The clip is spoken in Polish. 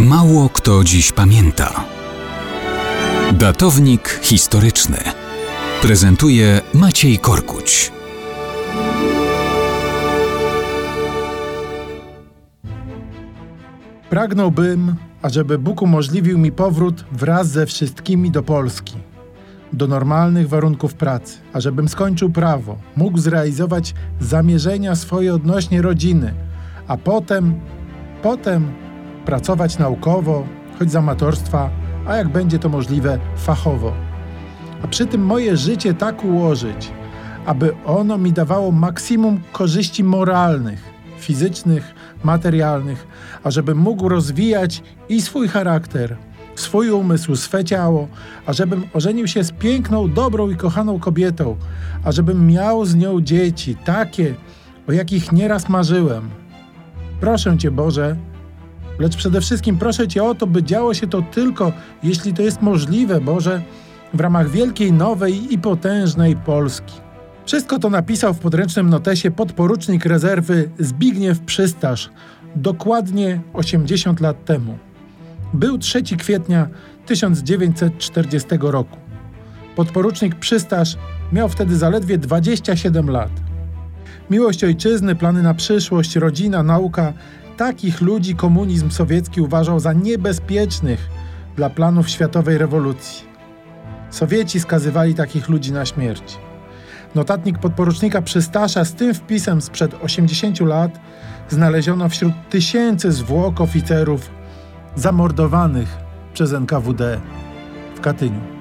Mało kto dziś pamięta. Datownik historyczny prezentuje Maciej Korkuć. Pragnąłbym, ażeby Bóg umożliwił mi powrót wraz ze wszystkimi do Polski, do normalnych warunków pracy, ażebym skończył prawo, mógł zrealizować zamierzenia swoje odnośnie rodziny, a potem, potem pracować naukowo, choć z amatorstwa, a jak będzie to możliwe, fachowo. A przy tym moje życie tak ułożyć, aby ono mi dawało maksimum korzyści moralnych, fizycznych, materialnych, ażebym mógł rozwijać i swój charakter, swój umysł, swe ciało, ażebym ożenił się z piękną, dobrą i kochaną kobietą, ażebym miał z nią dzieci, takie, o jakich nieraz marzyłem. Proszę Cię, Boże, lecz przede wszystkim proszę Cię o to, by działo się to tylko, jeśli to jest możliwe, Boże, w ramach wielkiej, nowej i potężnej Polski. Wszystko to napisał w podręcznym notesie podporucznik rezerwy Zbigniew Przystasz dokładnie 80 lat temu. Był 3 kwietnia 1940 roku. Podporucznik Przystasz miał wtedy zaledwie 27 lat. Miłość ojczyzny, plany na przyszłość, rodzina, nauka takich ludzi komunizm sowiecki uważał za niebezpiecznych dla planów światowej rewolucji. Sowieci skazywali takich ludzi na śmierć. Notatnik podporucznika Przystasza z tym wpisem sprzed 80 lat znaleziono wśród tysięcy zwłok oficerów zamordowanych przez NKWD w Katyniu.